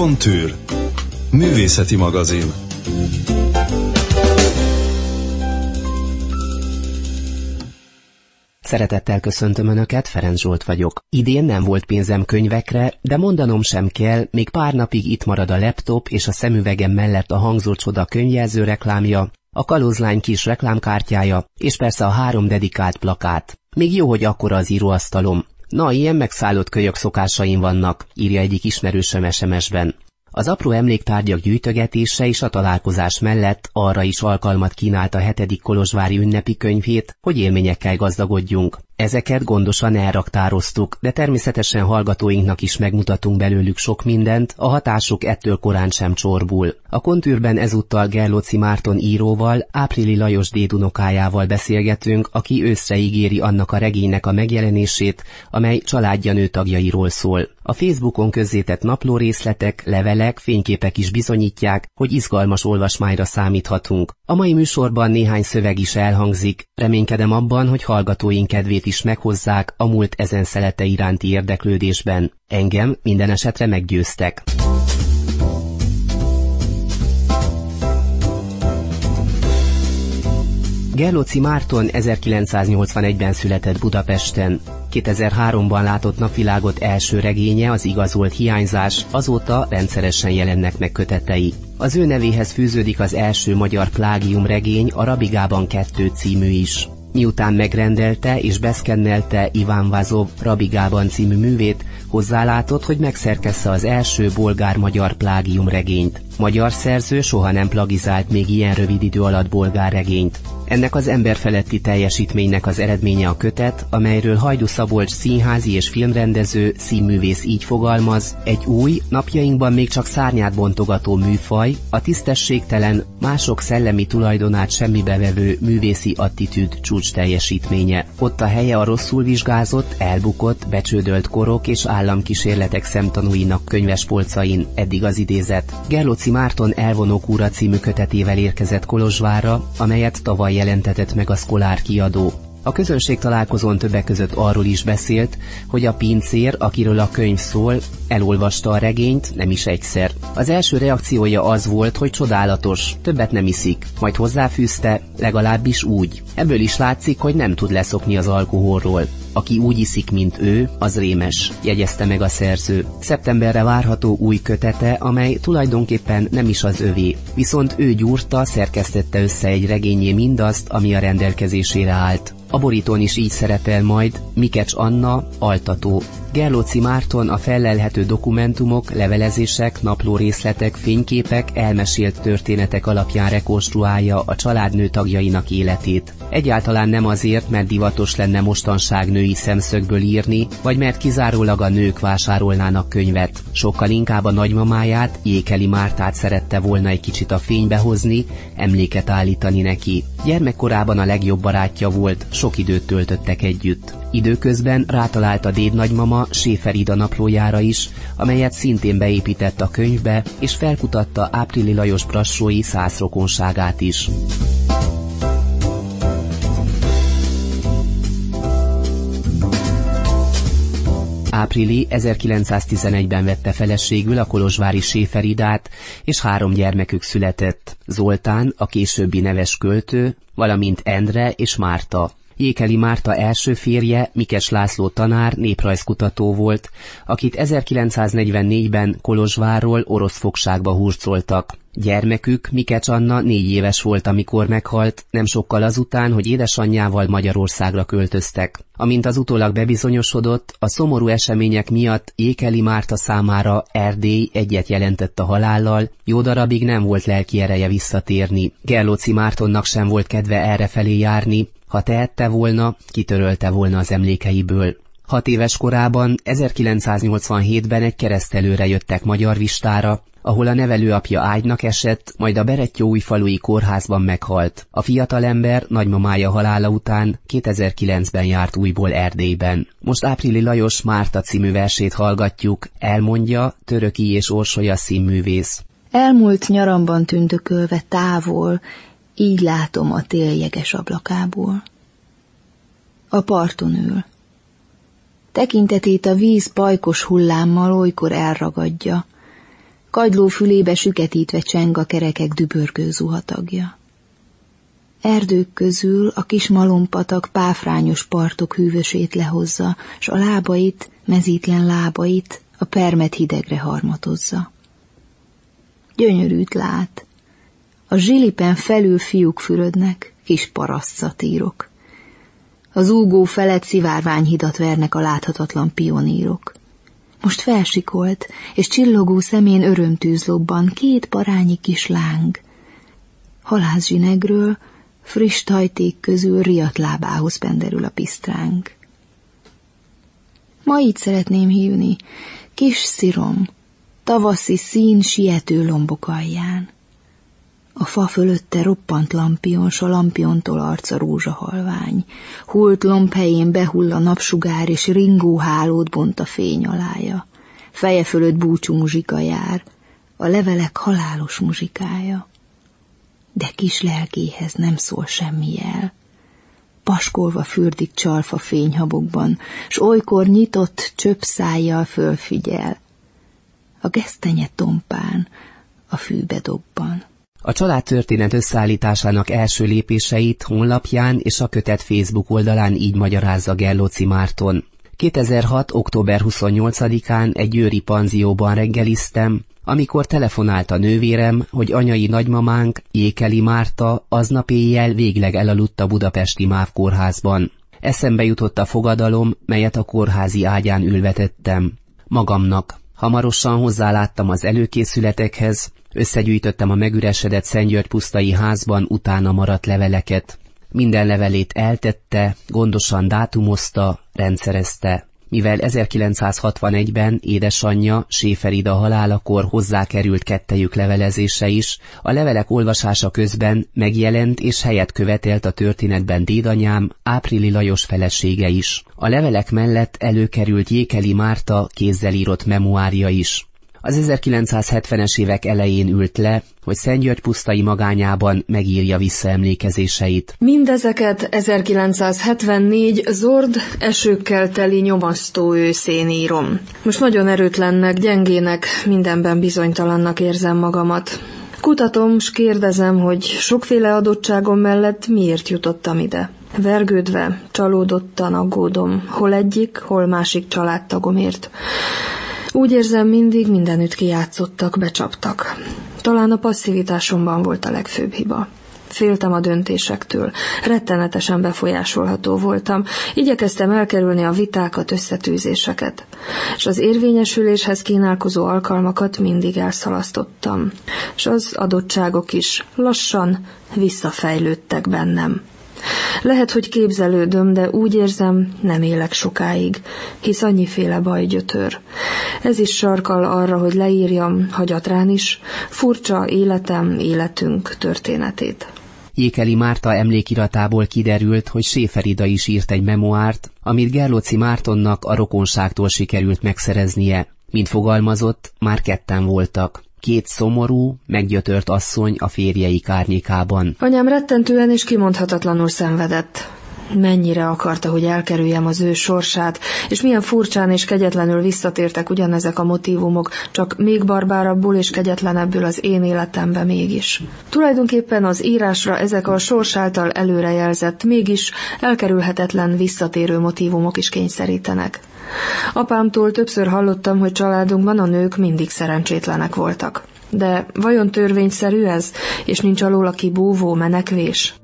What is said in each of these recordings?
Kontűr. Művészeti magazin. Szeretettel köszöntöm Önöket, Ferenc Zsolt vagyok. Idén nem volt pénzem könyvekre, de mondanom sem kell, még pár napig itt marad a laptop és a szemüvegem mellett a hangzó csoda könyvjelző reklámja, a kalózlány kis reklámkártyája, és persze a három dedikált plakát. Még jó, hogy akkora az íróasztalom. Na, ilyen megszállott kölyök szokásaim vannak, írja egyik ismerősöm SMS-ben. Az apró emléktárgyak gyűjtögetése és a találkozás mellett arra is alkalmat kínált a hetedik Kolozsvári ünnepi könyvét, hogy élményekkel gazdagodjunk. Ezeket gondosan elraktároztuk, de természetesen hallgatóinknak is megmutatunk belőlük sok mindent, a hatásuk ettől korán sem csorbul. A kontűrben ezúttal Gerlóci Márton íróval, Áprili Lajos dédunokájával beszélgetünk, aki őszre ígéri annak a regénynek a megjelenését, amely családja nőtagjairól szól. A Facebookon közzétett napló részletek, levelek, fényképek is bizonyítják, hogy izgalmas olvasmányra számíthatunk. A mai műsorban néhány szöveg is elhangzik, reménykedem abban, hogy hallgatóink kedvét is meghozzák a múlt ezen szelete iránti érdeklődésben. Engem minden esetre meggyőztek. Gerlóci Márton 1981-ben született Budapesten. 2003-ban látott napvilágot első regénye, az igazolt hiányzás, azóta rendszeresen jelennek meg kötetei. Az ő nevéhez fűződik az első magyar plágium regény, a Rabigában kettő című is. Miután megrendelte és beszkennelte Iván Vazov Rabigában című művét, hozzálátott, hogy megszerkessze az első bolgár-magyar plágium regényt. Magyar szerző soha nem plagizált még ilyen rövid idő alatt bolgár regényt. Ennek az emberfeletti teljesítménynek az eredménye a kötet, amelyről Hajdu Szabolcs színházi és filmrendező, színművész így fogalmaz, egy új, napjainkban még csak szárnyát bontogató műfaj, a tisztességtelen, mások szellemi tulajdonát semmibe vevő művészi attitűd csúcs teljesítménye. Ott a helye a rosszul vizsgázott, elbukott, becsődölt korok és államkísérletek szemtanúinak könyves polcain, eddig az idézet. Gerlóci Márton Elvonók úra című kötetével érkezett Kolozsvára, amelyet tavaly jelentetett meg a Szkolár kiadó. A közönség találkozón többek között arról is beszélt, hogy a pincér, akiről a könyv szól, elolvasta a regényt, nem is egyszer. Az első reakciója az volt, hogy csodálatos, többet nem iszik, majd hozzáfűzte, legalábbis úgy. Ebből is látszik, hogy nem tud leszokni az alkoholról. Aki úgy iszik, mint ő, az rémes, jegyezte meg a szerző. Szeptemberre várható új kötete, amely tulajdonképpen nem is az övé, viszont ő gyúrta, szerkesztette össze egy regényé mindazt, ami a rendelkezésére állt. A borítón is így szerepel majd Mikecs Anna, altató. Gerlóci Márton a fellelhető dokumentumok, levelezések, napló részletek, fényképek, elmesélt történetek alapján rekonstruálja a családnő tagjainak életét. Egyáltalán nem azért, mert divatos lenne mostanság női szemszögből írni, vagy mert kizárólag a nők vásárolnának könyvet. Sokkal inkább a nagymamáját, Jékeli Mártát szerette volna egy kicsit a fénybe hozni, emléket állítani neki. Gyermekkorában a legjobb barátja volt, sok időt töltöttek együtt. Időközben rátalált a déd nagymama Séfer Ida naplójára is, amelyet szintén beépített a könyvbe, és felkutatta Áprili Lajos brassói százrokonságát is. Áprili 1911-ben vette feleségül a kolozsvári Séferidát, és három gyermekük született, Zoltán, a későbbi neves költő, valamint Endre és Márta. Jékeli Márta első férje, Mikes László tanár, néprajzkutató volt, akit 1944-ben Kolozsvárról orosz fogságba hurcoltak. Gyermekük, Mikecs Anna négy éves volt, amikor meghalt, nem sokkal azután, hogy édesanyjával Magyarországra költöztek. Amint az utólag bebizonyosodott, a szomorú események miatt Ékeli Márta számára Erdély egyet jelentett a halállal, jó darabig nem volt lelki ereje visszatérni. Gerlóci Mártonnak sem volt kedve errefelé járni, ha tehette volna, kitörölte volna az emlékeiből. Hat éves korában, 1987-ben egy keresztelőre jöttek Magyar Vistára, ahol a nevelőapja ágynak esett, majd a Berettyóújfalui kórházban meghalt. A fiatalember nagymamája halála után 2009-ben járt újból Erdélyben. Most Áprili Lajos Márta című versét hallgatjuk, elmondja Töröki és Orsolya színművész. Elmúlt nyaramban tündökölve távol, így látom a téljeges ablakából. A parton ül. Tekintetét a víz pajkos hullámmal olykor elragadja, Kagyló fülébe süketítve cseng a kerekek dübörgő zuhatagja. Erdők közül a kis malompatak páfrányos partok hűvösét lehozza, s a lábait, mezítlen lábait a permet hidegre harmatozza. Gyönyörűt lát. A zsilipen felül fiúk fürödnek, kis parasztszatírok. Az úgó felett szivárványhidat vernek a láthatatlan pionírok. Most felsikolt, és csillogó szemén örömtűz lobban két parányi kis láng. Halászsinegről, friss tajték közül riadt lábához penderül a pisztránk. Ma így szeretném hívni, kis szirom, tavaszi szín siető lombok alján. A fa fölötte roppant lampion, s a lampiontól arca rózsahalvány. Hult lomb helyén behull a napsugár, és ringó hálót bont a fény alája. Feje fölött búcsú muzsika jár, a levelek halálos muzsikája. De kis lelkéhez nem szól semmi jel. Paskolva fürdik csalfa fényhabokban, s olykor nyitott csöpp szájjal fölfigyel. A gesztenye tompán, a fűbe dobban. A családtörténet összeállításának első lépéseit honlapján és a kötet Facebook oldalán így magyarázza Gellóci Márton. 2006. október 28-án egy győri panzióban reggeliztem, amikor telefonált a nővérem, hogy anyai nagymamánk, Jékeli Márta, aznap éjjel végleg elaludt a budapesti MÁV kórházban. Eszembe jutott a fogadalom, melyet a kórházi ágyán ülvetettem. Magamnak. Hamarosan hozzáláttam az előkészületekhez, Összegyűjtöttem a megüresedett Szentgyörgy pusztai házban utána maradt leveleket. Minden levelét eltette, gondosan dátumozta, rendszerezte. Mivel 1961-ben édesanyja Séferida halálakor hozzákerült kettejük levelezése is, a levelek olvasása közben megjelent és helyet követelt a történetben dédanyám, Áprili Lajos felesége is. A levelek mellett előkerült Jékeli Márta kézzel írott memoárja is. Az 1970-es évek elején ült le, hogy Szentgyörgy pusztai magányában megírja visszaemlékezéseit. Mindezeket 1974 zord esőkkel teli nyomasztó őszén írom. Most nagyon erőtlennek, gyengének, mindenben bizonytalannak érzem magamat. Kutatom, s kérdezem, hogy sokféle adottságom mellett miért jutottam ide. Vergődve, csalódottan aggódom, hol egyik, hol másik családtagomért. Úgy érzem, mindig mindenütt kijátszottak, becsaptak. Talán a passzivitásomban volt a legfőbb hiba. Féltem a döntésektől, rettenetesen befolyásolható voltam, igyekeztem elkerülni a vitákat, összetűzéseket, és az érvényesüléshez kínálkozó alkalmakat mindig elszalasztottam, és az adottságok is lassan visszafejlődtek bennem. Lehet, hogy képzelődöm, de úgy érzem, nem élek sokáig, hisz annyiféle baj gyötör. Ez is sarkal arra, hogy leírjam, hagyatrán is, furcsa életem, életünk történetét. Jékeli Márta emlékiratából kiderült, hogy Séferida is írt egy memoárt, amit Gerlóci Mártonnak a rokonságtól sikerült megszereznie. Mint fogalmazott, már ketten voltak két szomorú, meggyötört asszony a férjei kárnyékában. Anyám rettentően és kimondhatatlanul szenvedett. Mennyire akarta, hogy elkerüljem az ő sorsát, és milyen furcsán és kegyetlenül visszatértek ugyanezek a motívumok, csak még barbárabbul és kegyetlenebbül az én életembe mégis. Tulajdonképpen az írásra ezek a sors által előrejelzett, mégis elkerülhetetlen visszatérő motívumok is kényszerítenek. Apámtól többször hallottam, hogy családunkban a nők mindig szerencsétlenek voltak. De vajon törvényszerű ez, és nincs alól a kibúvó menekvés?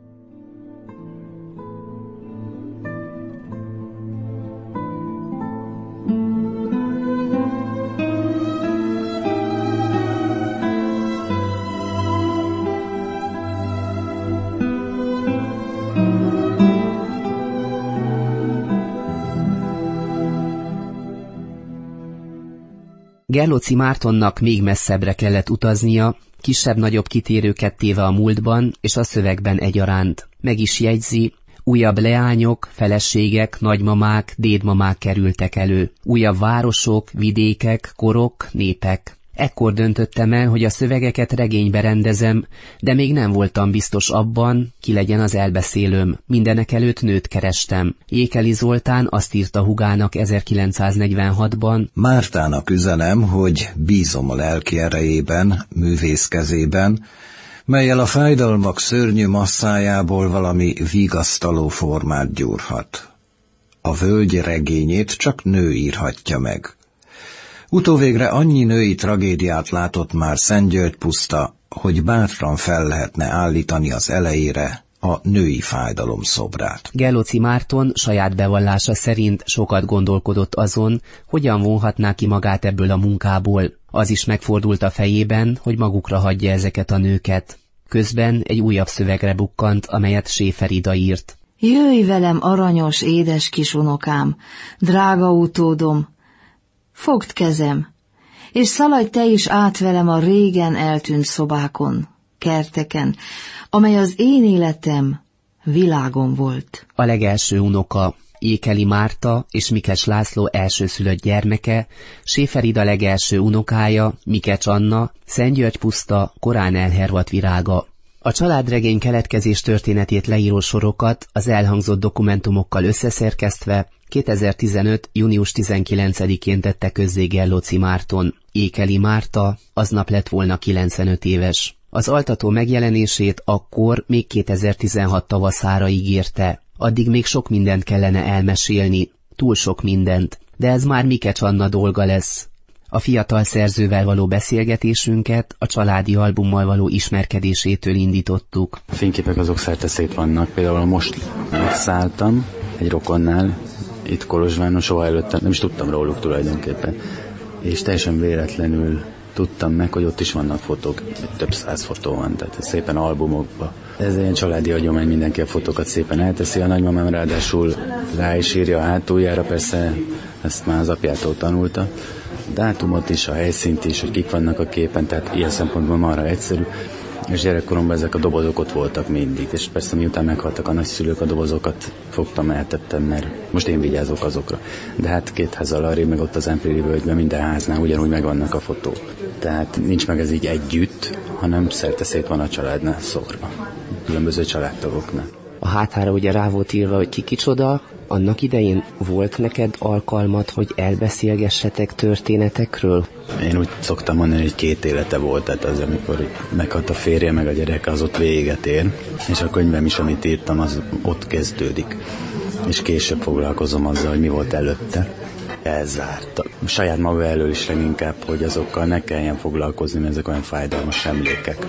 Gerlóci Mártonnak még messzebbre kellett utaznia, kisebb-nagyobb kitérőket téve a múltban és a szövegben egyaránt. Meg is jegyzi, újabb leányok, feleségek, nagymamák, dédmamák kerültek elő. Újabb városok, vidékek, korok, népek. Ekkor döntöttem el, hogy a szövegeket regénybe rendezem, de még nem voltam biztos abban, ki legyen az elbeszélőm. Mindenek előtt nőt kerestem. Ékeli Zoltán azt írta Hugának 1946-ban. Mártának üzenem, hogy bízom a lelki erejében, művészkezében, melyel a fájdalmak szörnyű masszájából valami vigasztaló formát gyúrhat. A völgy regényét csak nő írhatja meg. Utóvégre annyi női tragédiát látott már Szentgyörgy puszta, hogy bátran fel lehetne állítani az elejére a női fájdalom szobrát. Geloci Márton saját bevallása szerint sokat gondolkodott azon, hogyan vonhatná ki magát ebből a munkából. Az is megfordult a fejében, hogy magukra hagyja ezeket a nőket. Közben egy újabb szövegre bukkant, amelyet Séfer Ida írt. Jöjj velem, aranyos, édes kis unokám, drága utódom, fogd kezem, és szaladj te is át velem a régen eltűnt szobákon, kerteken, amely az én életem világom volt. A legelső unoka, Ékeli Márta és Mikes László elsőszülött gyermeke, Séferida legelső unokája, Mikes Anna, Szentgyörgy puszta, korán elhervat virága. A családregény keletkezés történetét leíró sorokat az elhangzott dokumentumokkal összeszerkesztve 2015. június 19-én tette közzé Gellóci Márton. Ékeli Márta aznap lett volna 95 éves. Az altató megjelenését akkor még 2016 tavaszára ígérte. Addig még sok mindent kellene elmesélni, túl sok mindent, de ez már Mikecs Anna dolga lesz. A fiatal szerzővel való beszélgetésünket a családi albummal való ismerkedésétől indítottuk. A fényképek azok szerte szét vannak, például most megszálltam egy rokonnál, itt Kolozsváron, soha előtte nem is tudtam róluk tulajdonképpen. És teljesen véletlenül tudtam meg, hogy ott is vannak fotók, több száz fotó van, tehát szépen albumokba. Ez egy családi hagyomány, mindenki a fotókat szépen elteszi, a nagymamám ráadásul rá is írja a hátuljára, persze ezt már az apjától tanulta, dátumot is, a helyszínt is, hogy kik vannak a képen, tehát ilyen szempontból marra egyszerű. És gyerekkoromban ezek a dobozok ott voltak mindig, és persze miután meghaltak a nagyszülők, a dobozokat fogtam, eltettem, mert most én vigyázok azokra. De hát két házzal arrébb, meg ott az Empléri völgyben minden háznál ugyanúgy megvannak a fotók. Tehát nincs meg ez így együtt, hanem szerte szét van a családnál szórva. Különböző családtagoknál. A hátára ugye rá volt írva, hogy ki kicsoda, annak idején volt neked alkalmat, hogy elbeszélgessetek történetekről? Én úgy szoktam mondani, hogy két élete volt, tehát az, amikor meghalt a férje, meg a gyerek, az ott véget ér, és a könyvem is, amit írtam, az ott kezdődik. És később foglalkozom azzal, hogy mi volt előtte elzárt. Saját maga elől is leginkább, hogy azokkal ne kelljen foglalkozni, mert ezek olyan fájdalmas emlékek.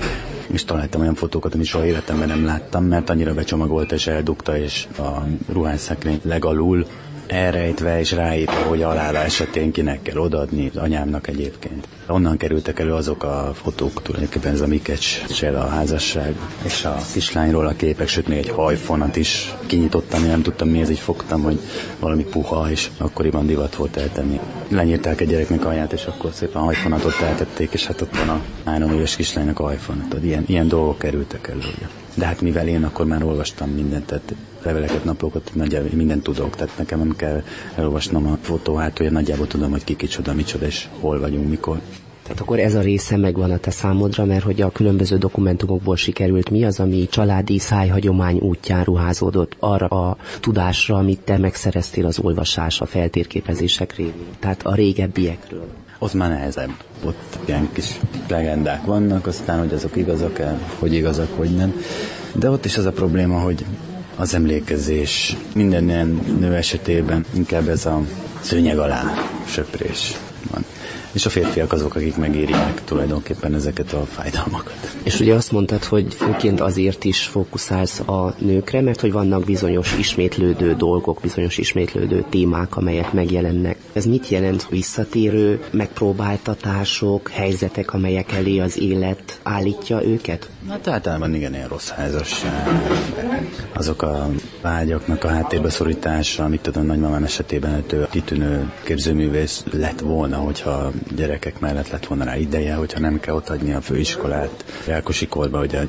És találtam olyan fotókat, amit soha életemben nem láttam, mert annyira becsomagolt és eldugta, és a ruhásszekrény legalul elrejtve és ráírva, hogy alála esetén kinek kell odaadni, anyámnak egyébként. Onnan kerültek elő azok a fotók, tulajdonképpen ez a Mikecsel a házasság, és a kislányról a képek, sőt még egy hajfonat is kinyitottam, én nem tudtam mi ez, így fogtam, hogy valami puha, és akkoriban divat volt eltenni. Lenyírták egy gyereknek anyát, és akkor szépen hajfonatot eltették, és hát ott van a három éves kislánynak a hajfonat. Ilyen, ilyen dolgok kerültek elő. Ugye. De hát mivel én akkor már olvastam mindent, tehát leveleket, naplókat, nagyjából mindent tudok, tehát nekem nem kell elolvasnom a fotó hátulját, nagyjából tudom, hogy ki kicsoda, micsoda, és hol vagyunk, mikor. Tehát akkor ez a része megvan a te számodra, mert hogy a különböző dokumentumokból sikerült mi az, ami családi szájhagyomány útján ruházódott arra a tudásra, amit te megszereztél az olvasás, a feltérképezések révén. Tehát a régebbiekről. Ott már nehezebb. Ott ilyen kis legendák vannak, aztán, hogy azok igazak-e, hogy igazak, hogy nem. De ott is az a probléma, hogy az emlékezés minden ilyen nő esetében inkább ez a szőnyeg alá söprés van és a férfiak azok, akik megírják tulajdonképpen ezeket a fájdalmakat. És ugye azt mondtad, hogy főként azért is fókuszálsz a nőkre, mert hogy vannak bizonyos ismétlődő dolgok, bizonyos ismétlődő témák, amelyek megjelennek. Ez mit jelent? Visszatérő megpróbáltatások, helyzetek, amelyek elé az élet állítja őket? Hát általában igen, ilyen rossz házasság, azok a vágyaknak a háttérbe szorítása, amit tudom, nagymamám esetében, ő kitűnő képzőművész lett volna, hogyha gyerekek mellett lett volna rá ideje, hogyha nem kell ott hagyni a főiskolát. Rákosi korban ugye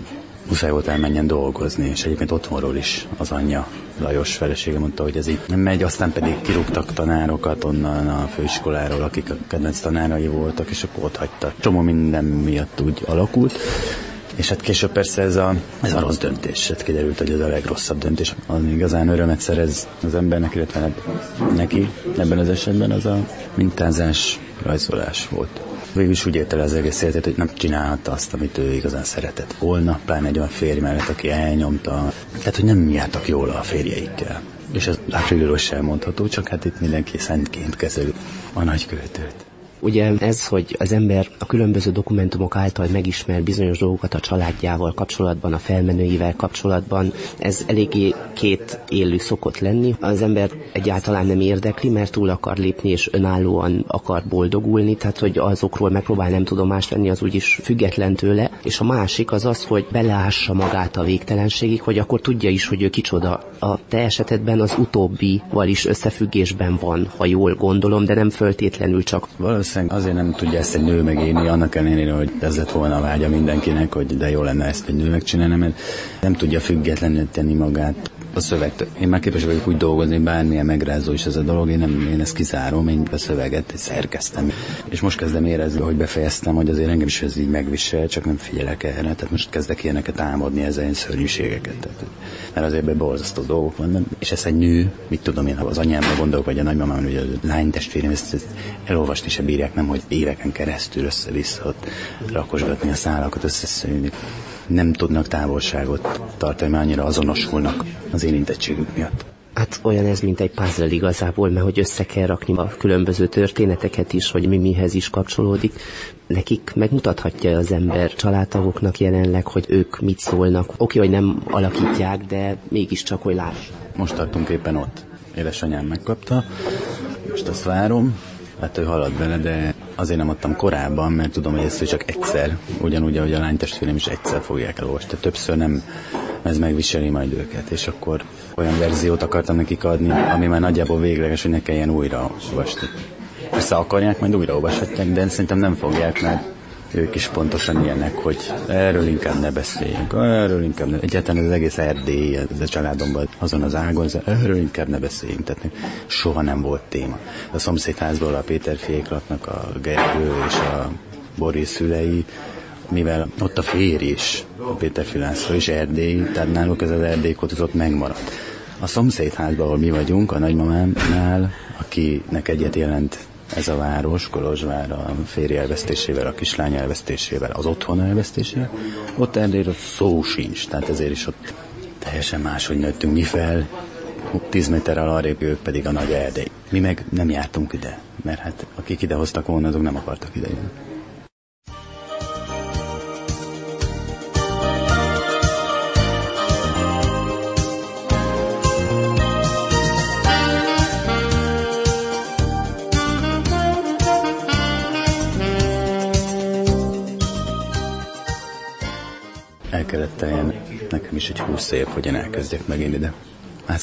muszáj volt elmenjen dolgozni, és egyébként otthonról is az anyja, Lajos felesége mondta, hogy ez így nem megy, aztán pedig kirúgtak tanárokat onnan a főiskoláról, akik a kedvenc tanárai voltak, és akkor ott hagyta. Csomó minden miatt úgy alakult, és hát később persze ez a, ez a rossz döntés, hát kiderült, hogy ez a legrosszabb döntés. Az igazán örömet szerez az embernek, illetve hát neki ebben az esetben az a mintázás, rajzolás volt. Végül is úgy érte le az egész életet, hogy nem csinálhatta azt, amit ő igazán szeretett volna, pláne egy olyan férj mellett, aki elnyomta. Tehát, hogy nem jártak jól a férjeikkel. És ez Lácsairól sem mondható, csak hát itt mindenki szentként kezeli a nagyköltőt. Ugye ez, hogy az ember a különböző dokumentumok által megismer bizonyos dolgokat a családjával kapcsolatban, a felmenőivel kapcsolatban, ez eléggé két élő szokott lenni. Az ember egyáltalán nem érdekli, mert túl akar lépni, és önállóan akar boldogulni, tehát hogy azokról megpróbál nem tudomást venni, az úgyis független tőle. És a másik az az, hogy beleássa magát a végtelenségig, hogy akkor tudja is, hogy ő kicsoda. A te esetedben az utóbbival is összefüggésben van, ha jól gondolom, de nem föltétlenül csak. Valószínűleg valószínűleg azért nem tudja ezt egy nő megélni, annak ellenére, hogy ez lett volna a vágya mindenkinek, hogy de jó lenne ezt egy nő megcsinálni, mert nem tudja függetlenül tenni magát a szöveget. Én már képes vagyok úgy dolgozni, bármilyen megrázó is ez a dolog, én nem én ezt kizárom, én a szöveget szerkeztem. És most kezdem érezni, hogy befejeztem, hogy azért engem is ez így megvisel, csak nem figyelek erre. Tehát most kezdek ilyeneket álmodni ezen szörnyűségeket. Tehát, mert azért be borzasztó dolgok vannak. És ez egy nő, mit tudom én, ha az anyámra gondolok, vagy a nagymamám, vagy a lány testvérem, ezt, ezt elolvasni se bírják, nem, hogy éveken keresztül össze-vissza rakosgatni a szálakat, összeszűnni nem tudnak távolságot tartani, mert annyira azonosulnak az érintettségük miatt. Hát olyan ez, mint egy puzzle igazából, mert hogy össze kell rakni a különböző történeteket is, hogy mi mihez is kapcsolódik. Nekik megmutathatja az ember családtagoknak jelenleg, hogy ők mit szólnak. Oké, hogy nem alakítják, de mégiscsak, hogy láss. Most tartunk éppen ott. Édesanyám megkapta, most azt várom, hát ő halad bele, de azért nem adtam korábban, mert tudom, hogy ezt csak egyszer, ugyanúgy, ahogy a lánytestvérem is egyszer fogják elolvasni. Többször nem, ez megviseli majd őket, és akkor olyan verziót akartam nekik adni, ami már nagyjából végleges, hogy ne kelljen újra olvasni. Persze akarják, majd újra olvashatják, de szerintem nem fogják, mert ők is pontosan ilyenek, hogy erről inkább ne beszéljünk, erről inkább ne, egyáltalán az egész Erdély, ez a családomban azon az ágon, erről inkább ne beszéljünk, tehát soha nem volt téma. A szomszédházból a Péter laknak, a Gergő és a Boris szülei, mivel ott a férj is, a Péter Filászló is Erdély, tehát náluk ez az Erdély ott megmaradt. A szomszédházban, ahol mi vagyunk, a nagymamámnál, akinek egyet jelent ez a város, Kolozsvár a férj elvesztésével, a kislány elvesztésével, az otthon elvesztésével, ott Erdélyről szó sincs, tehát ezért is ott teljesen máshogy nőttünk mi fel, 10 méterrel arrébb ők pedig a nagy Erdély. Mi meg nem jártunk ide, mert hát akik ide hoztak volna, azok nem akartak ide jönni. Kellett teljen nekem is egy húsz év, hogy én elkezdjek megint ide.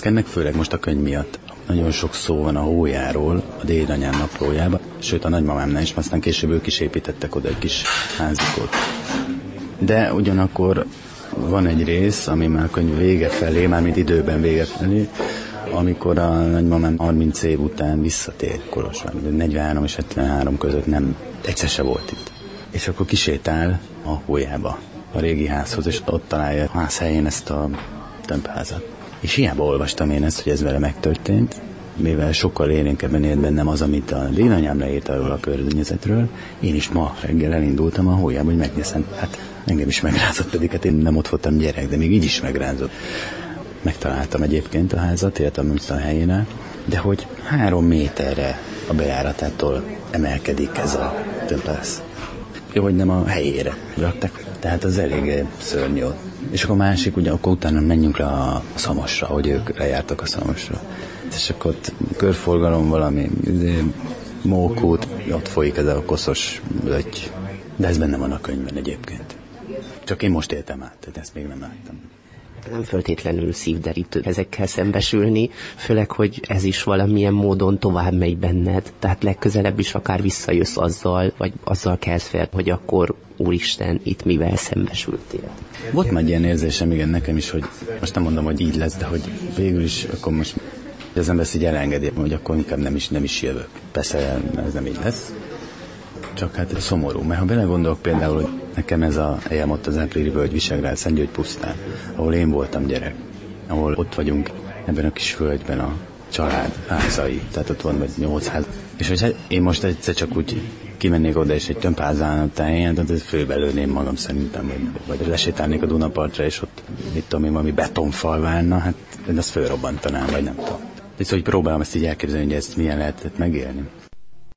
ennek főleg most a könyv miatt. Nagyon sok szó van a hójáról, a dédanyám naplójába, sőt a nagymamámnál is, aztán később ők is építettek oda egy kis házikot. De ugyanakkor van egy rész, ami már a könyv vége felé, mármint időben vége felé, amikor a nagymamám 30 év után visszatér Kolozsvárba, 43 és 73 között nem, egyszer se volt itt. És akkor kisétál a hójába, a régi házhoz, és ott találja a ház helyén ezt a tömbházat. És hiába olvastam én ezt, hogy ez vele megtörtént, mivel sokkal élénkebben élt bennem az, amit a dédanyám leírt arról a környezetről, én is ma reggel elindultam a hójába, hogy megnézem. Hát engem is megrázott, pedig hát én nem ott voltam gyerek, de még így is megrázott. Megtaláltam egyébként a házat, éltem a helyénál, de hogy három méterre a bejáratától emelkedik ez a tömbház. Jó, hogy nem a helyére raktak tehát az elég szörnyű. És akkor másik, ugye akkor utána menjünk le a szamosra, hogy ők lejártak a szamosra. És akkor ott körforgalom valami, izé, mókút, ott folyik ez a koszos löty. De ez benne van a könyvben egyébként. Csak én most éltem át, tehát ezt még nem láttam nem föltétlenül szívderítő ezekkel szembesülni, főleg, hogy ez is valamilyen módon tovább megy benned, tehát legközelebb is akár visszajössz azzal, vagy azzal kezd hogy akkor úristen, itt mivel szembesültél? Volt már ilyen érzésem, igen, nekem is, hogy most nem mondom, hogy így lesz, de hogy végül is akkor most az ember így elengedi, hogy akkor inkább nem is, nem is jövök. Persze ez nem így lesz. Csak hát szomorú, mert ha belegondolok például, hogy nekem ez a helyem ott az Áprili Völgy Visegrád Szentgyőgy pusztán, ahol én voltam gyerek, ahol ott vagyunk ebben a kis völgyben a család házai, tehát ott van vagy nyolc ház. És hogy hát én most egyszer csak úgy kimennék oda, és egy tömbházán táján, tehát főbelőném magam szerintem, vagy, vagy lesétálnék a Dunapartra, és ott, mit tudom én, valami betonfal válna, hát én azt fölrobbantanám, vagy nem tudom. És hogy próbálom ezt így elképzelni, hogy ezt milyen lehetett megélni.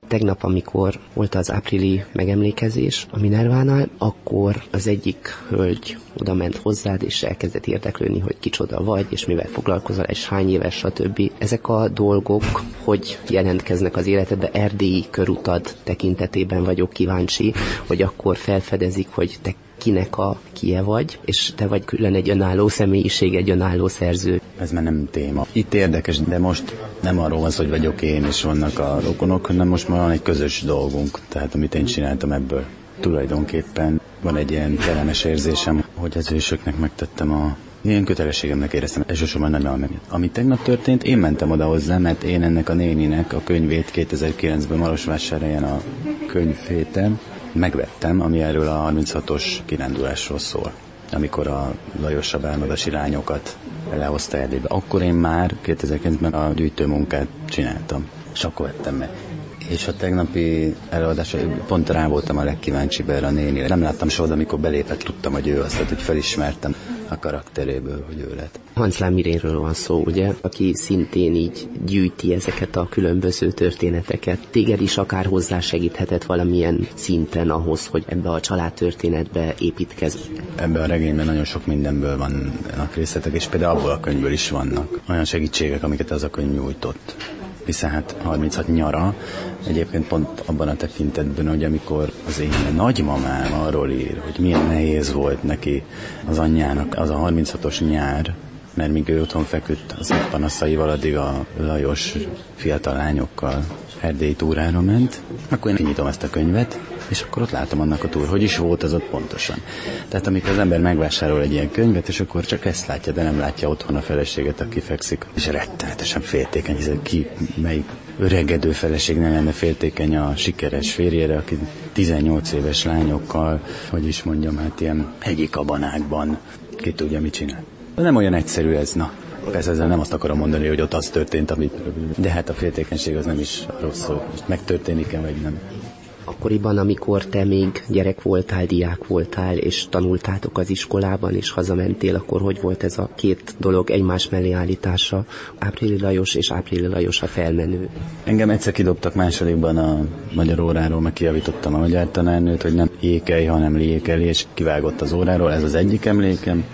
Tegnap, amikor volt az áprili megemlékezés a Minervánál, akkor az egyik hölgy oda ment hozzád, és elkezdett érdeklődni, hogy kicsoda vagy, és mivel foglalkozol, és hány éves, stb. Ezek a dolgok, hogy jelentkeznek az életedbe, erdélyi körutad tekintetében vagyok kíváncsi, hogy akkor felfedezik, hogy te kinek a kie vagy, és te vagy külön egy önálló személyiség, egy önálló szerző. Ez már nem téma. Itt érdekes, de most nem arról van hogy vagyok én, és vannak a rokonok, hanem most már van egy közös dolgunk, tehát amit én csináltam ebből. Tulajdonképpen van egy ilyen kellemes érzésem, hogy az ősöknek megtettem a Ilyen kötelességemnek éreztem, elsősorban nem elmenni. Ami tegnap történt, én mentem oda hozzá, mert én ennek a néninek a könyvét 2009-ben Marosvásárhelyen a könyvhéten megvettem, ami erről a 36-os kirándulásról szól amikor a Lajosabb álmodasi lányokat lehozta Erdélybe. Akkor én már 2009-ben a gyűjtőmunkát csináltam, és akkor vettem meg. És a tegnapi előadás, pont rá voltam a legkíváncsibb erre a nénire. Nem láttam soha, amikor belépett, tudtam, hogy ő az, tehát, hogy felismertem a karakteréből, hogy ő lett. Hans Mirénről van szó, ugye, aki szintén így gyűjti ezeket a különböző történeteket. Téged is akár hozzá segíthetett valamilyen szinten ahhoz, hogy ebbe a családtörténetbe építkezz. Ebben a regényben nagyon sok mindenből vannak részletek, és például abból a könyvből is vannak olyan segítségek, amiket az a könyv nyújtott hiszen hát 36 nyara, egyébként pont abban a tekintetben, hogy amikor az én nagymamám arról ír, hogy milyen nehéz volt neki az anyjának az a 36-os nyár, mert míg ő otthon feküdt az panaszaival, addig a Lajos fiatal lányokkal erdélyi túrára ment, akkor én nyitom ezt a könyvet, és akkor ott látom annak a túr, hogy is volt az ott pontosan. Tehát amikor az ember megvásárol egy ilyen könyvet, és akkor csak ezt látja, de nem látja otthon a feleséget, aki fekszik, és rettenetesen féltékeny, hiszen ki, melyik öregedő feleség nem lenne féltékeny a sikeres férjére, aki 18 éves lányokkal, hogy is mondjam, hát ilyen hegyi kabanákban, ki tudja, mit csinál. Nem olyan egyszerű ez, na. Persze ezzel nem azt akarom mondani, hogy ott az történt, amit... De hát a féltékenység az nem is rossz szó. Megtörténik-e, vagy nem. Akkoriban, amikor te még gyerek voltál, diák voltál, és tanultátok az iskolában, és hazamentél, akkor hogy volt ez a két dolog egymás mellé állítása? Áprili Lajos és Áprili Lajos a felmenő. Engem egyszer kidobtak másodikban a magyar óráról, meg kiavítottam a magyar tanárnőt, hogy nem ékely, hanem lékeli, és kivágott az óráról. Ez az egyik emlékem.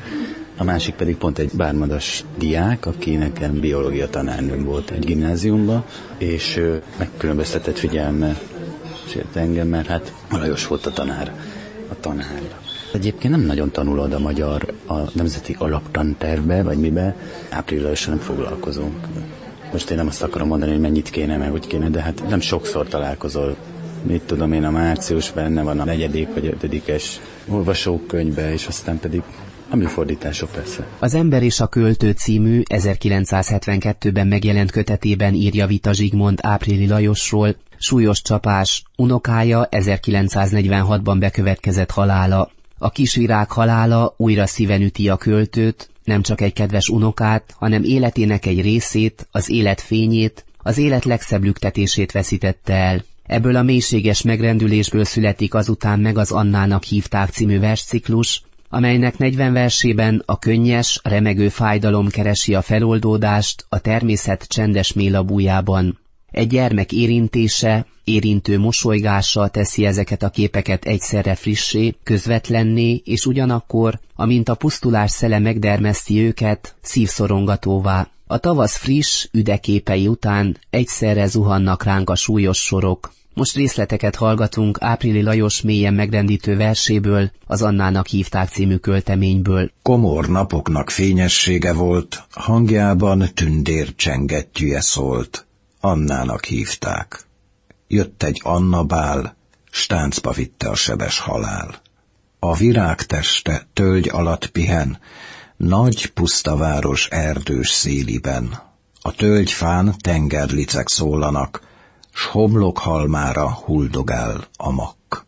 A másik pedig pont egy bármadas diák, aki nekem biológia tanárnőm volt egy gimnáziumban, és megkülönböztetett figyelme sért engem, mert hát Lajos volt a tanár, a tanár. Egyébként nem nagyon tanulod a magyar a nemzeti alaptantervbe, vagy mibe, ápriliosan nem foglalkozunk. Most én nem azt akarom mondani, hogy mennyit kéne, meg hogy kéne, de hát nem sokszor találkozol. Mit tudom én, a március benne van a negyedik vagy ötödikes olvasókönyvbe, és aztán pedig a műfordítások persze. Az Ember és a Költő című 1972-ben megjelent kötetében írja Vita Zsigmond Áprili Lajosról, súlyos csapás, unokája 1946-ban bekövetkezett halála. A kisvirág halála újra szíven üti a költőt, nem csak egy kedves unokát, hanem életének egy részét, az élet fényét, az élet legszebb lüktetését veszítette el. Ebből a mélységes megrendülésből születik azután meg az Annának hívták című versciklus, amelynek 40 versében a könnyes, remegő fájdalom keresi a feloldódást a természet csendes mélabújában. Egy gyermek érintése, érintő mosolygással teszi ezeket a képeket egyszerre frissé, közvetlenné, és ugyanakkor, amint a pusztulás szele megdermeszti őket, szívszorongatóvá. A tavasz friss, üdeképei után egyszerre zuhannak ránk a súlyos sorok, most részleteket hallgatunk Áprili Lajos mélyen megrendítő verséből, az Annának hívták című költeményből. Komor napoknak fényessége volt, hangjában tündér csengettyűje szólt. Annának hívták. Jött egy Anna bál, stáncba vitte a sebes halál. A virágteste tölgy alatt pihen, nagy pusztaváros erdős széliben. A tölgyfán tengerlicek szólanak, s homlokhalmára huldogál a mak.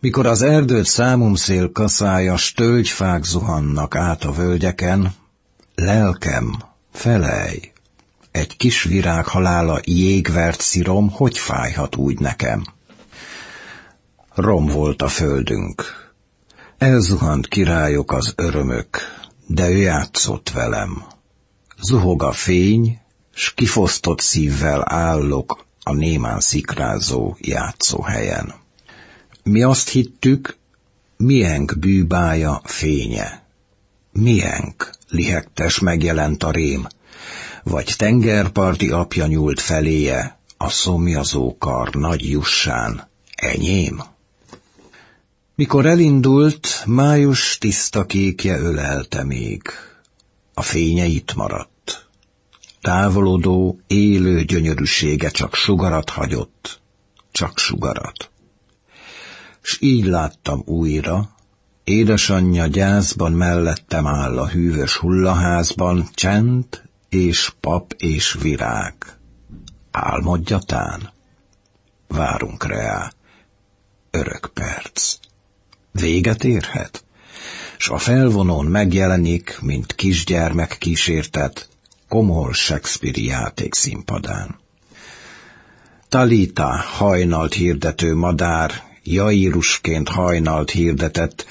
Mikor az erdőt számumszél kaszája, tölgyfák zuhannak át a völgyeken, lelkem, felej, egy kis virág halála jégvert szirom, hogy fájhat úgy nekem? Rom volt a földünk. Elzuhant királyok az örömök, de ő játszott velem. Zuhog a fény, s kifosztott szívvel állok a némán szikrázó játszóhelyen. Mi azt hittük, mienk bűbája fénye. Mienk lihegtes megjelent a rém, vagy tengerparti apja nyúlt feléje, a szomjazó kar nagy jussán, enyém. Mikor elindult, május tiszta kékje ölelte még. A fénye itt maradt. Távolodó, élő gyönyörűsége csak sugarat hagyott, csak sugarat. S így láttam újra, édesanyja gyászban mellettem áll a hűvös hullaházban, csend és pap és virág. Álmodjatán? Várunk rá. Örök perc. Véget érhet? S a felvonón megjelenik, mint kisgyermek kísértet, komor Shakespeare játék színpadán. Talita hajnalt hirdető madár, jairusként hajnalt hirdetett,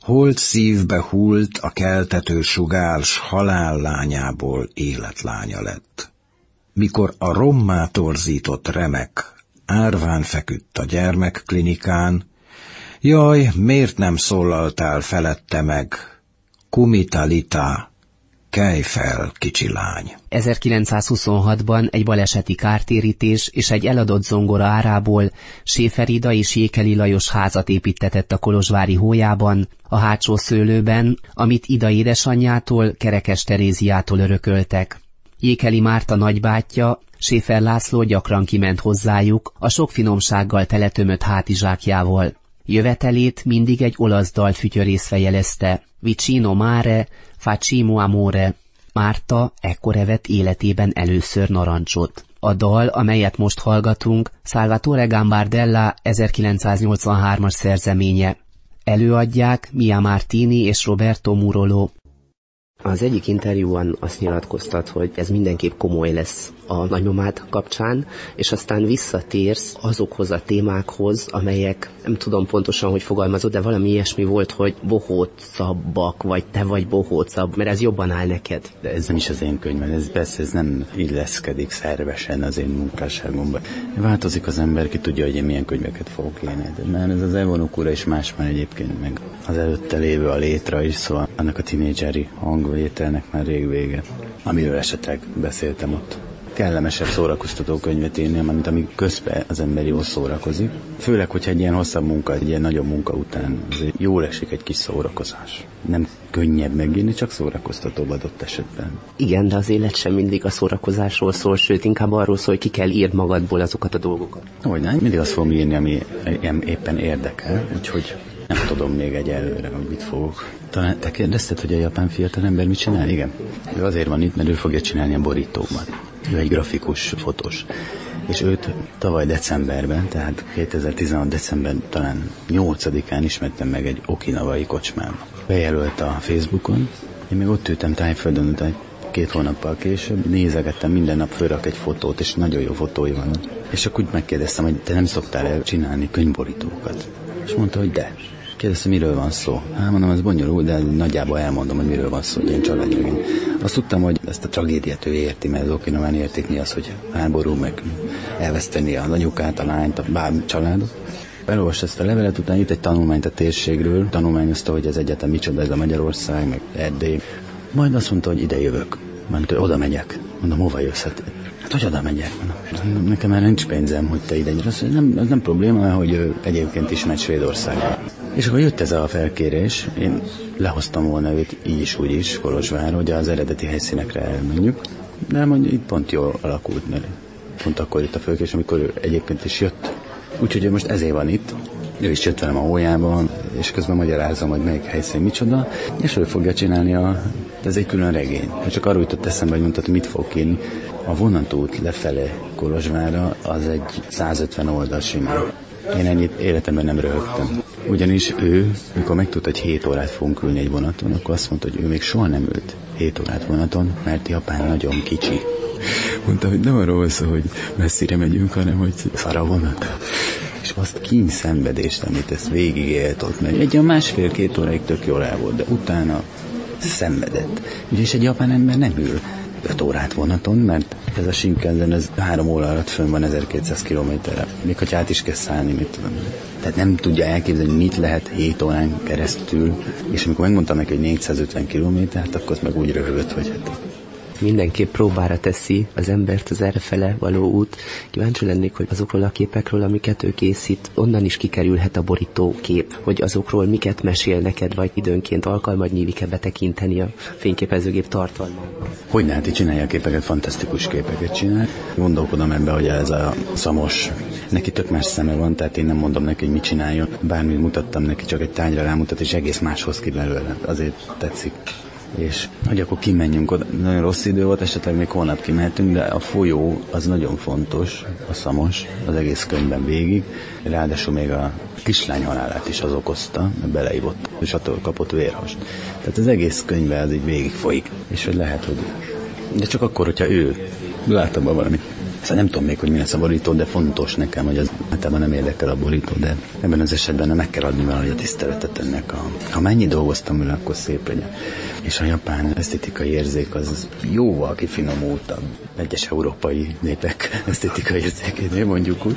holt szívbe hult a keltető sugárs halállányából életlánya lett. Mikor a rommá torzított remek árván feküdt a gyermekklinikán, jaj, miért nem szólaltál felette meg, kumitalita, Kelj fel, kicsi lány! 1926-ban egy baleseti kártérítés és egy eladott zongora árából Séferida és Jékeli Lajos házat építetett a Kolozsvári hójában, a hátsó szőlőben, amit Ida édesanyjától, Kerekes Teréziától örököltek. Jékeli Márta nagybátyja, Séfer László gyakran kiment hozzájuk, a sok finomsággal teletömött hátizsákjával. Jövetelét mindig egy olasz dal fütyörészve jelezte, Vicino mare, facimo amore. Márta ekkor evett életében először narancsot. A dal, amelyet most hallgatunk, Salvatore Gambardella 1983-as szerzeménye. Előadják Mia Martini és Roberto Murolo. Az egyik interjúban azt nyilatkoztat, hogy ez mindenképp komoly lesz a nagymamád kapcsán, és aztán visszatérsz azokhoz a témákhoz, amelyek nem tudom pontosan, hogy fogalmazod, de valami ilyesmi volt, hogy bohócabbak, vagy te vagy bohócabb, mert ez jobban áll neked. De ez nem is az én könyvem, ez persze ez nem illeszkedik szervesen az én munkásságomba. Változik az ember, ki tudja, hogy én milyen könyveket fogok írni. De már ez az Evonukura is más már egyébként, meg az előtte lévő a létra is, szóval annak a tinédzseri hangvételnek már rég vége, amiről esetleg beszéltem ott kellemesebb szórakoztató könyvet írni, mint ami közben az ember jól szórakozik. Főleg, hogyha egy ilyen hosszabb munka, egy ilyen nagyobb munka után azért jól esik egy kis szórakozás. Nem könnyebb megírni, csak szórakoztatóbb adott esetben. Igen, de az élet sem mindig a szórakozásról szól, sőt, inkább arról szól, hogy ki kell írd magadból azokat a dolgokat. Hogy nem, mindig azt fogom írni, ami éppen érdekel, úgyhogy nem tudom még egy előre, hogy mit fogok. Talán te kérdezted, hogy a japán fiatal ember mit csinál? Igen. Ő azért van itt, mert ő fogja csinálni a borítóban. Ő egy grafikus fotós. És őt tavaly decemberben, tehát 2016 december talán 8-án ismertem meg egy okinavai kocsmán. Bejelölt a Facebookon, én még ott ültem tájföldön, utána két hónappal később nézegettem, minden nap fölrak egy fotót, és nagyon jó fotói vannak. És akkor úgy megkérdeztem, hogy te nem szoktál el csinálni könyvborítókat. És mondta, hogy de. Kérdezte, miről van szó. Hát mondom, ez bonyolult, de nagyjából elmondom, hogy miről van szó, hogy én családregény. Azt tudtam, hogy ezt a tragédiát ő érti, mert az okinomán értik mi az, hogy háború, meg elveszteni a anyukát, a lányt, a bármi családot. Elolvasta ezt a levelet, utána itt egy tanulmányt a térségről, tanulmányozta, hogy ez egyetem micsoda ez a Magyarország, meg Erdély. Majd azt mondta, hogy ide jövök. Mondta, hogy oda megyek. Mondom, hova jössz? Hát, hát hogy oda megyek? Mondom, nekem már nincs pénzem, hogy te ide gyere. nem, nem probléma, mert hogy ő egyébként is megy Svédországba. És akkor jött ez a felkérés, én lehoztam volna őt így is, úgy is, Kolozsvár, hogy az eredeti helyszínekre elmenjük, de mondjuk itt pont jól alakult, mert pont akkor jött a fölkérés, amikor ő egyébként is jött. Úgyhogy ő most ezért van itt, ő is jött velem a hójában, és közben magyarázom, hogy melyik helyszín micsoda, és ő fogja csinálni a... Ez egy külön regény. Csak arról jutott eszembe, hogy mondtad, mit fog írni. A vonatút lefele Kolozsvára az egy 150 oldal simán. Én ennyit életemben nem röhögtem. Ugyanis ő, mikor megtudta, hogy 7 órát fogunk ülni egy vonaton, akkor azt mondta, hogy ő még soha nem ült 7 órát vonaton, mert Japán nagyon kicsi. Mondta, hogy nem arról szó, hogy messzire megyünk, hanem hogy szar a vonat. És azt kín szenvedést, amit ezt végigélt ott meg. Egy olyan másfél-két óráig tök jól el volt, de utána szenvedett. Ugyanis egy japán ember nem ül 5 órát vonaton, mert ez a Shinkansen, ez három óra alatt fönn van 1200 kilométerre. Még hogy át is kell szállni, mit tudom. Tehát nem tudja elképzelni, mit lehet 7 órán keresztül, és amikor megmondtam neki, hogy 450 kilométert, akkor meg úgy röhögött, hogy hát mindenképp próbára teszi az embert az errefele való út. Kíváncsi lennék, hogy azokról a képekről, amiket ő készít, onnan is kikerülhet a borító kép, hogy azokról miket mesél neked, vagy időnként alkalmad nyílik-e betekinteni a fényképezőgép tartalmába. Hogy ne, hát csinálja képeket, fantasztikus képeket csinál. Gondolkodom ebbe, hogy ez a szamos neki tök más szeme van, tehát én nem mondom neki, hogy mit csináljon. Bármit mutattam neki, csak egy tányra rámutat, és egész máshoz ki belőle. Azért tetszik és hogy akkor kimenjünk oda. Nagyon rossz idő volt, esetleg még holnap kimehetünk, de a folyó az nagyon fontos, a szamos, az egész könyvben végig. Ráadásul még a kislány halálát is az okozta, beleívott, és attól kapott vérhast. Tehát az egész könyvben az így végig folyik, és hogy lehet, hogy... De csak akkor, hogyha ő láttam valami Szóval nem tudom még, hogy mi lesz a borító, de fontos nekem, hogy az általában nem érdekel a borító, de ebben az esetben meg kell adni valahogy a tiszteletet ennek. A, ha mennyi dolgoztam vele, akkor szép legyen. És a japán esztétikai érzék az jóval kifinomultabb egyes európai népek esztétikai érzékénél, mondjuk úgy.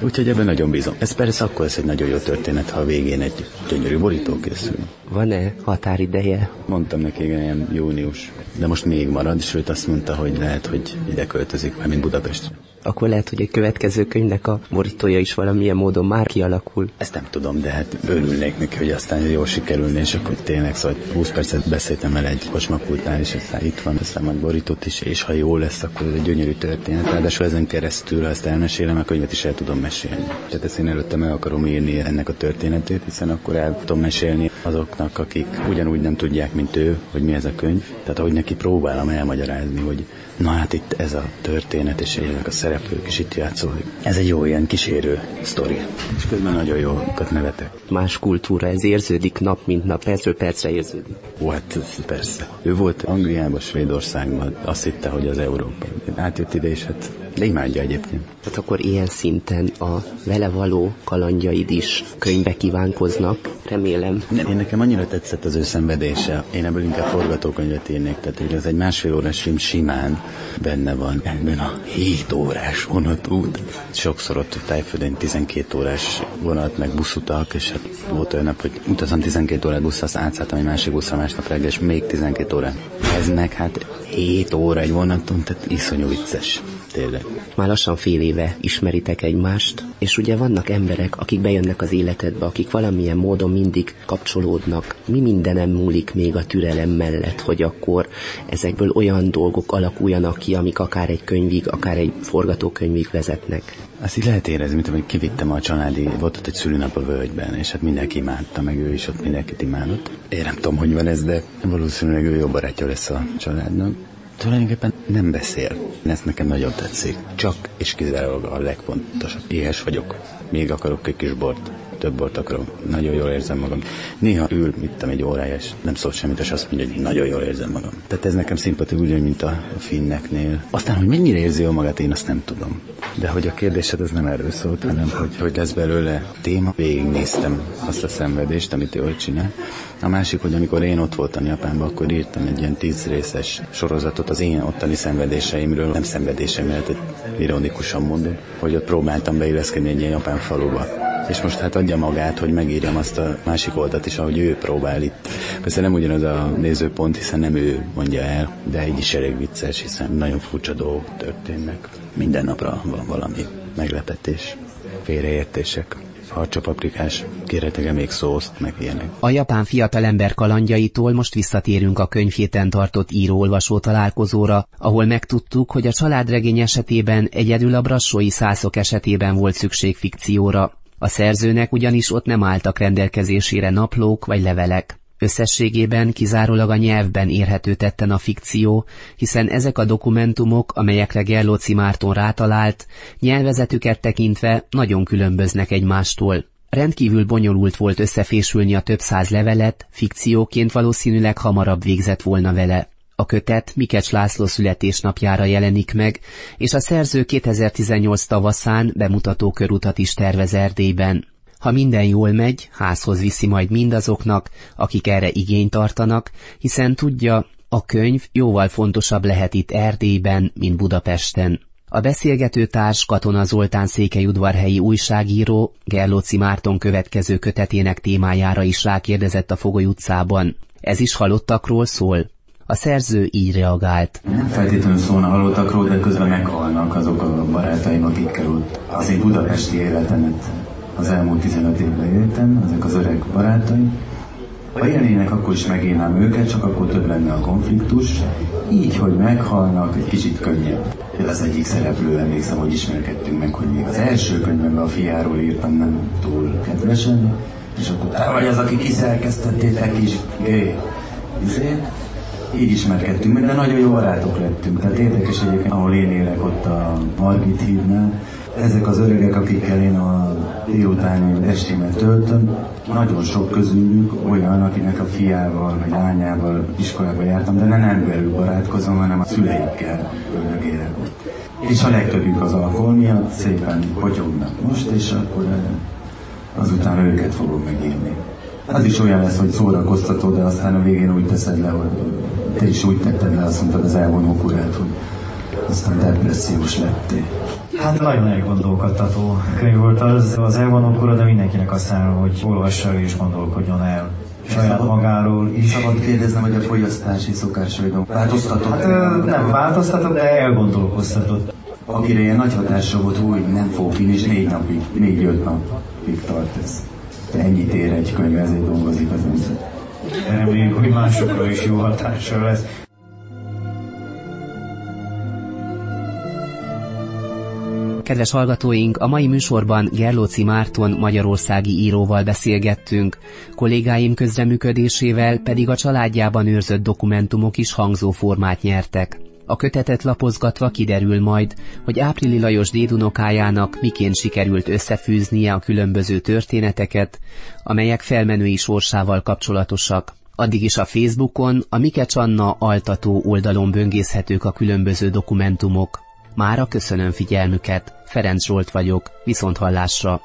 Úgyhogy ebben nagyon bízom. Ez persze akkor lesz egy nagyon jó történet, ha a végén egy gyönyörű borító készül. Van-e határideje? Mondtam neki, ilyen június. De most még marad, és őt azt mondta, hogy lehet, hogy ide költözik, már mint Budapestre akkor lehet, hogy egy következő könyvnek a borítója is valamilyen módon már kialakul. Ezt nem tudom, de hát örülnék neki, hogy aztán jól sikerülne, és akkor tényleg szóval 20 percet beszéltem el egy kocsmapultnál, és aztán itt van, aztán majd borított is, és ha jó lesz, akkor ez egy gyönyörű történet. Ráadásul ezen keresztül, ha ezt elmesélem, a könyvet is el tudom mesélni. Tehát ezt én előtte meg akarom írni ennek a történetét, hiszen akkor el tudom mesélni azoknak, akik ugyanúgy nem tudják, mint ő, hogy mi ez a könyv. Tehát ahogy neki próbálom elmagyarázni, hogy Na hát itt ez a történet, és ezek a szereplők is itt játszódik. Ez egy jó ilyen kísérő sztori. És közben nagyon jókat nevetek. Más kultúra, ez érződik nap mint nap, percről percre érződik. Ó, hát persze. Ő volt Angliában, Svédországban, azt hitte, hogy az Európa. Átjött ide, és hát de imádja egyébként. Tehát akkor ilyen szinten a vele való kalandjaid is könyvbe kívánkoznak, remélem. Nem, én nekem annyira tetszett az ő szenvedése. Én ebből inkább forgatókönyvet írnék, tehát hogy ez egy másfél órás film simán benne van ebben a 7 órás vonatút. Sokszor ott tájföldön 12 órás vonat, meg buszutak, és hát volt olyan nap, hogy utazom 12 órát busz, azt átszálltam egy másik buszra másnap reggel, és még 12 órát. Ez meg hát 7 óra egy vonaton, tehát iszonyú vicces tényleg. Már lassan fél éve ismeritek egymást, és ugye vannak emberek, akik bejönnek az életedbe, akik valamilyen módon mindig kapcsolódnak. Mi mindenem múlik még a türelem mellett, hogy akkor ezekből olyan dolgok alakuljanak ki, amik akár egy könyvig, akár egy forgatókönyvig vezetnek. Azt így lehet érezni, mint hogy kivittem a családi, volt ott egy szülőnap a völgyben, és hát mindenki imádta, meg ő is ott mindenkit imádott. Én nem tudom, hogy van ez, de valószínűleg ő jó barátja lesz a családnak tulajdonképpen nem beszél. Ez nekem nagyon tetszik. Csak és kizárólag a legfontosabb. Éhes vagyok. Még akarok egy kis bort. Több bort akarok. Nagyon jól érzem magam. Néha ül, mit egy órája, és nem szólt semmit, és azt mondja, hogy nagyon jól érzem magam. Tehát ez nekem szimpatikus, ugyanúgy, mint a finneknél. Aztán, hogy mennyire érzi jól magát, én azt nem tudom. De hogy a kérdésed ez nem erről szólt, hanem hogy, hogy lesz belőle téma. Végignéztem azt a szenvedést, amit ő csinál. A másik, hogy amikor én ott voltam Japánban, akkor írtam egy ilyen tíz részes sorozatot az én ottani szenvedéseimről, nem szenvedéseim, mert ironikusan mondom, hogy ott próbáltam beilleszkedni egy ilyen japán faluba. És most hát adja magát, hogy megírjam azt a másik oldalt is, ahogy ő próbál itt. Persze nem ugyanaz a nézőpont, hiszen nem ő mondja el, de így is elég vicces, hiszen nagyon furcsa dolgok történnek. Minden napra van valami meglepetés, félreértések harcsapaprikás, kérhetek még szószt, meg ilyenek. A japán fiatalember kalandjaitól most visszatérünk a könyvhéten tartott író-olvasó találkozóra, ahol megtudtuk, hogy a családregény esetében egyedül a brassói szászok esetében volt szükség fikcióra. A szerzőnek ugyanis ott nem álltak rendelkezésére naplók vagy levelek. Összességében kizárólag a nyelvben érhető tetten a fikció, hiszen ezek a dokumentumok, amelyekre Gerlóci Márton rátalált, nyelvezetüket tekintve nagyon különböznek egymástól. Rendkívül bonyolult volt összefésülni a több száz levelet, fikcióként valószínűleg hamarabb végzett volna vele. A kötet Mikecs László születésnapjára jelenik meg, és a szerző 2018 tavaszán bemutató körutat is tervez Erdélyben. Ha minden jól megy, házhoz viszi majd mindazoknak, akik erre igényt tartanak, hiszen tudja, a könyv jóval fontosabb lehet itt Erdélyben, mint Budapesten. A beszélgető társ Katona Zoltán székelyudvarhelyi újságíró Gerlóci Márton következő kötetének témájára is rákérdezett a Fogoly utcában. Ez is halottakról szól? A szerző így reagált. Nem feltétlenül szólna halottakról, de közben meghalnak azok a barátaim, akikkel ott az én budapesti életemet az elmúlt 15 évben éltem, ezek az öreg barátaim. Ha élnének, akkor is megélnám őket, csak akkor több lenne a konfliktus. Így, hogy meghalnak, egy kicsit könnyebb. Az egyik szereplő emlékszem, hogy ismerkedtünk meg, hogy még az első könyvemben a fiáról írtam nem túl kedvesen, és akkor te vagy az, aki kiszerkesztettétek is, gé. Izé? Így ismerkedtünk meg, de nagyon jó barátok lettünk. Tehát érdekes egyébként, ahol én élek ott a Margit hídnál, ezek az öregek, akikkel én a délutáni estimet töltöm, nagyon sok közülük olyan, akinek a fiával vagy lányával iskolába jártam, de nem belül barátkozom, hanem a szüleikkel öldögélek ott. És a legtöbbük az alkohol miatt szépen potyognak most, és akkor eh, azután őket fogom megírni. Az is olyan lesz, hogy szórakoztató, de aztán a végén úgy teszed le, hogy te is úgy tetted le, azt mondtad az elvonó kurát, hogy aztán depressziós lettél. Hát nagyon elgondolkodtató könyv volt az, az elvonókora, de mindenkinek azt ajánlom, hogy olvassa és gondolkodjon el saját magáról is. Szabad kérdeznem, hogy a fogyasztási szokásaidon változtatott? Hát, nem változtatott, de elgondolkoztatott. Akire ilyen nagy hatása volt, hogy nem fog finni, és négy napig, négy-öt napig tart ez. Ennyit ér egy könyv, ezért dolgozik az ember. Reméljük, hogy másokra is jó hatással lesz. Kedves hallgatóink, a mai műsorban Gerlóci Márton magyarországi íróval beszélgettünk, kollégáim közreműködésével pedig a családjában őrzött dokumentumok is hangzó formát nyertek. A kötetet lapozgatva kiderül majd, hogy Áprili Lajos dédunokájának miként sikerült összefűznie a különböző történeteket, amelyek felmenői sorsával kapcsolatosak. Addig is a Facebookon, a Mikecs Anna altató oldalon böngészhetők a különböző dokumentumok. Mára köszönöm figyelmüket, Ferenc Zsolt vagyok, viszont hallásra.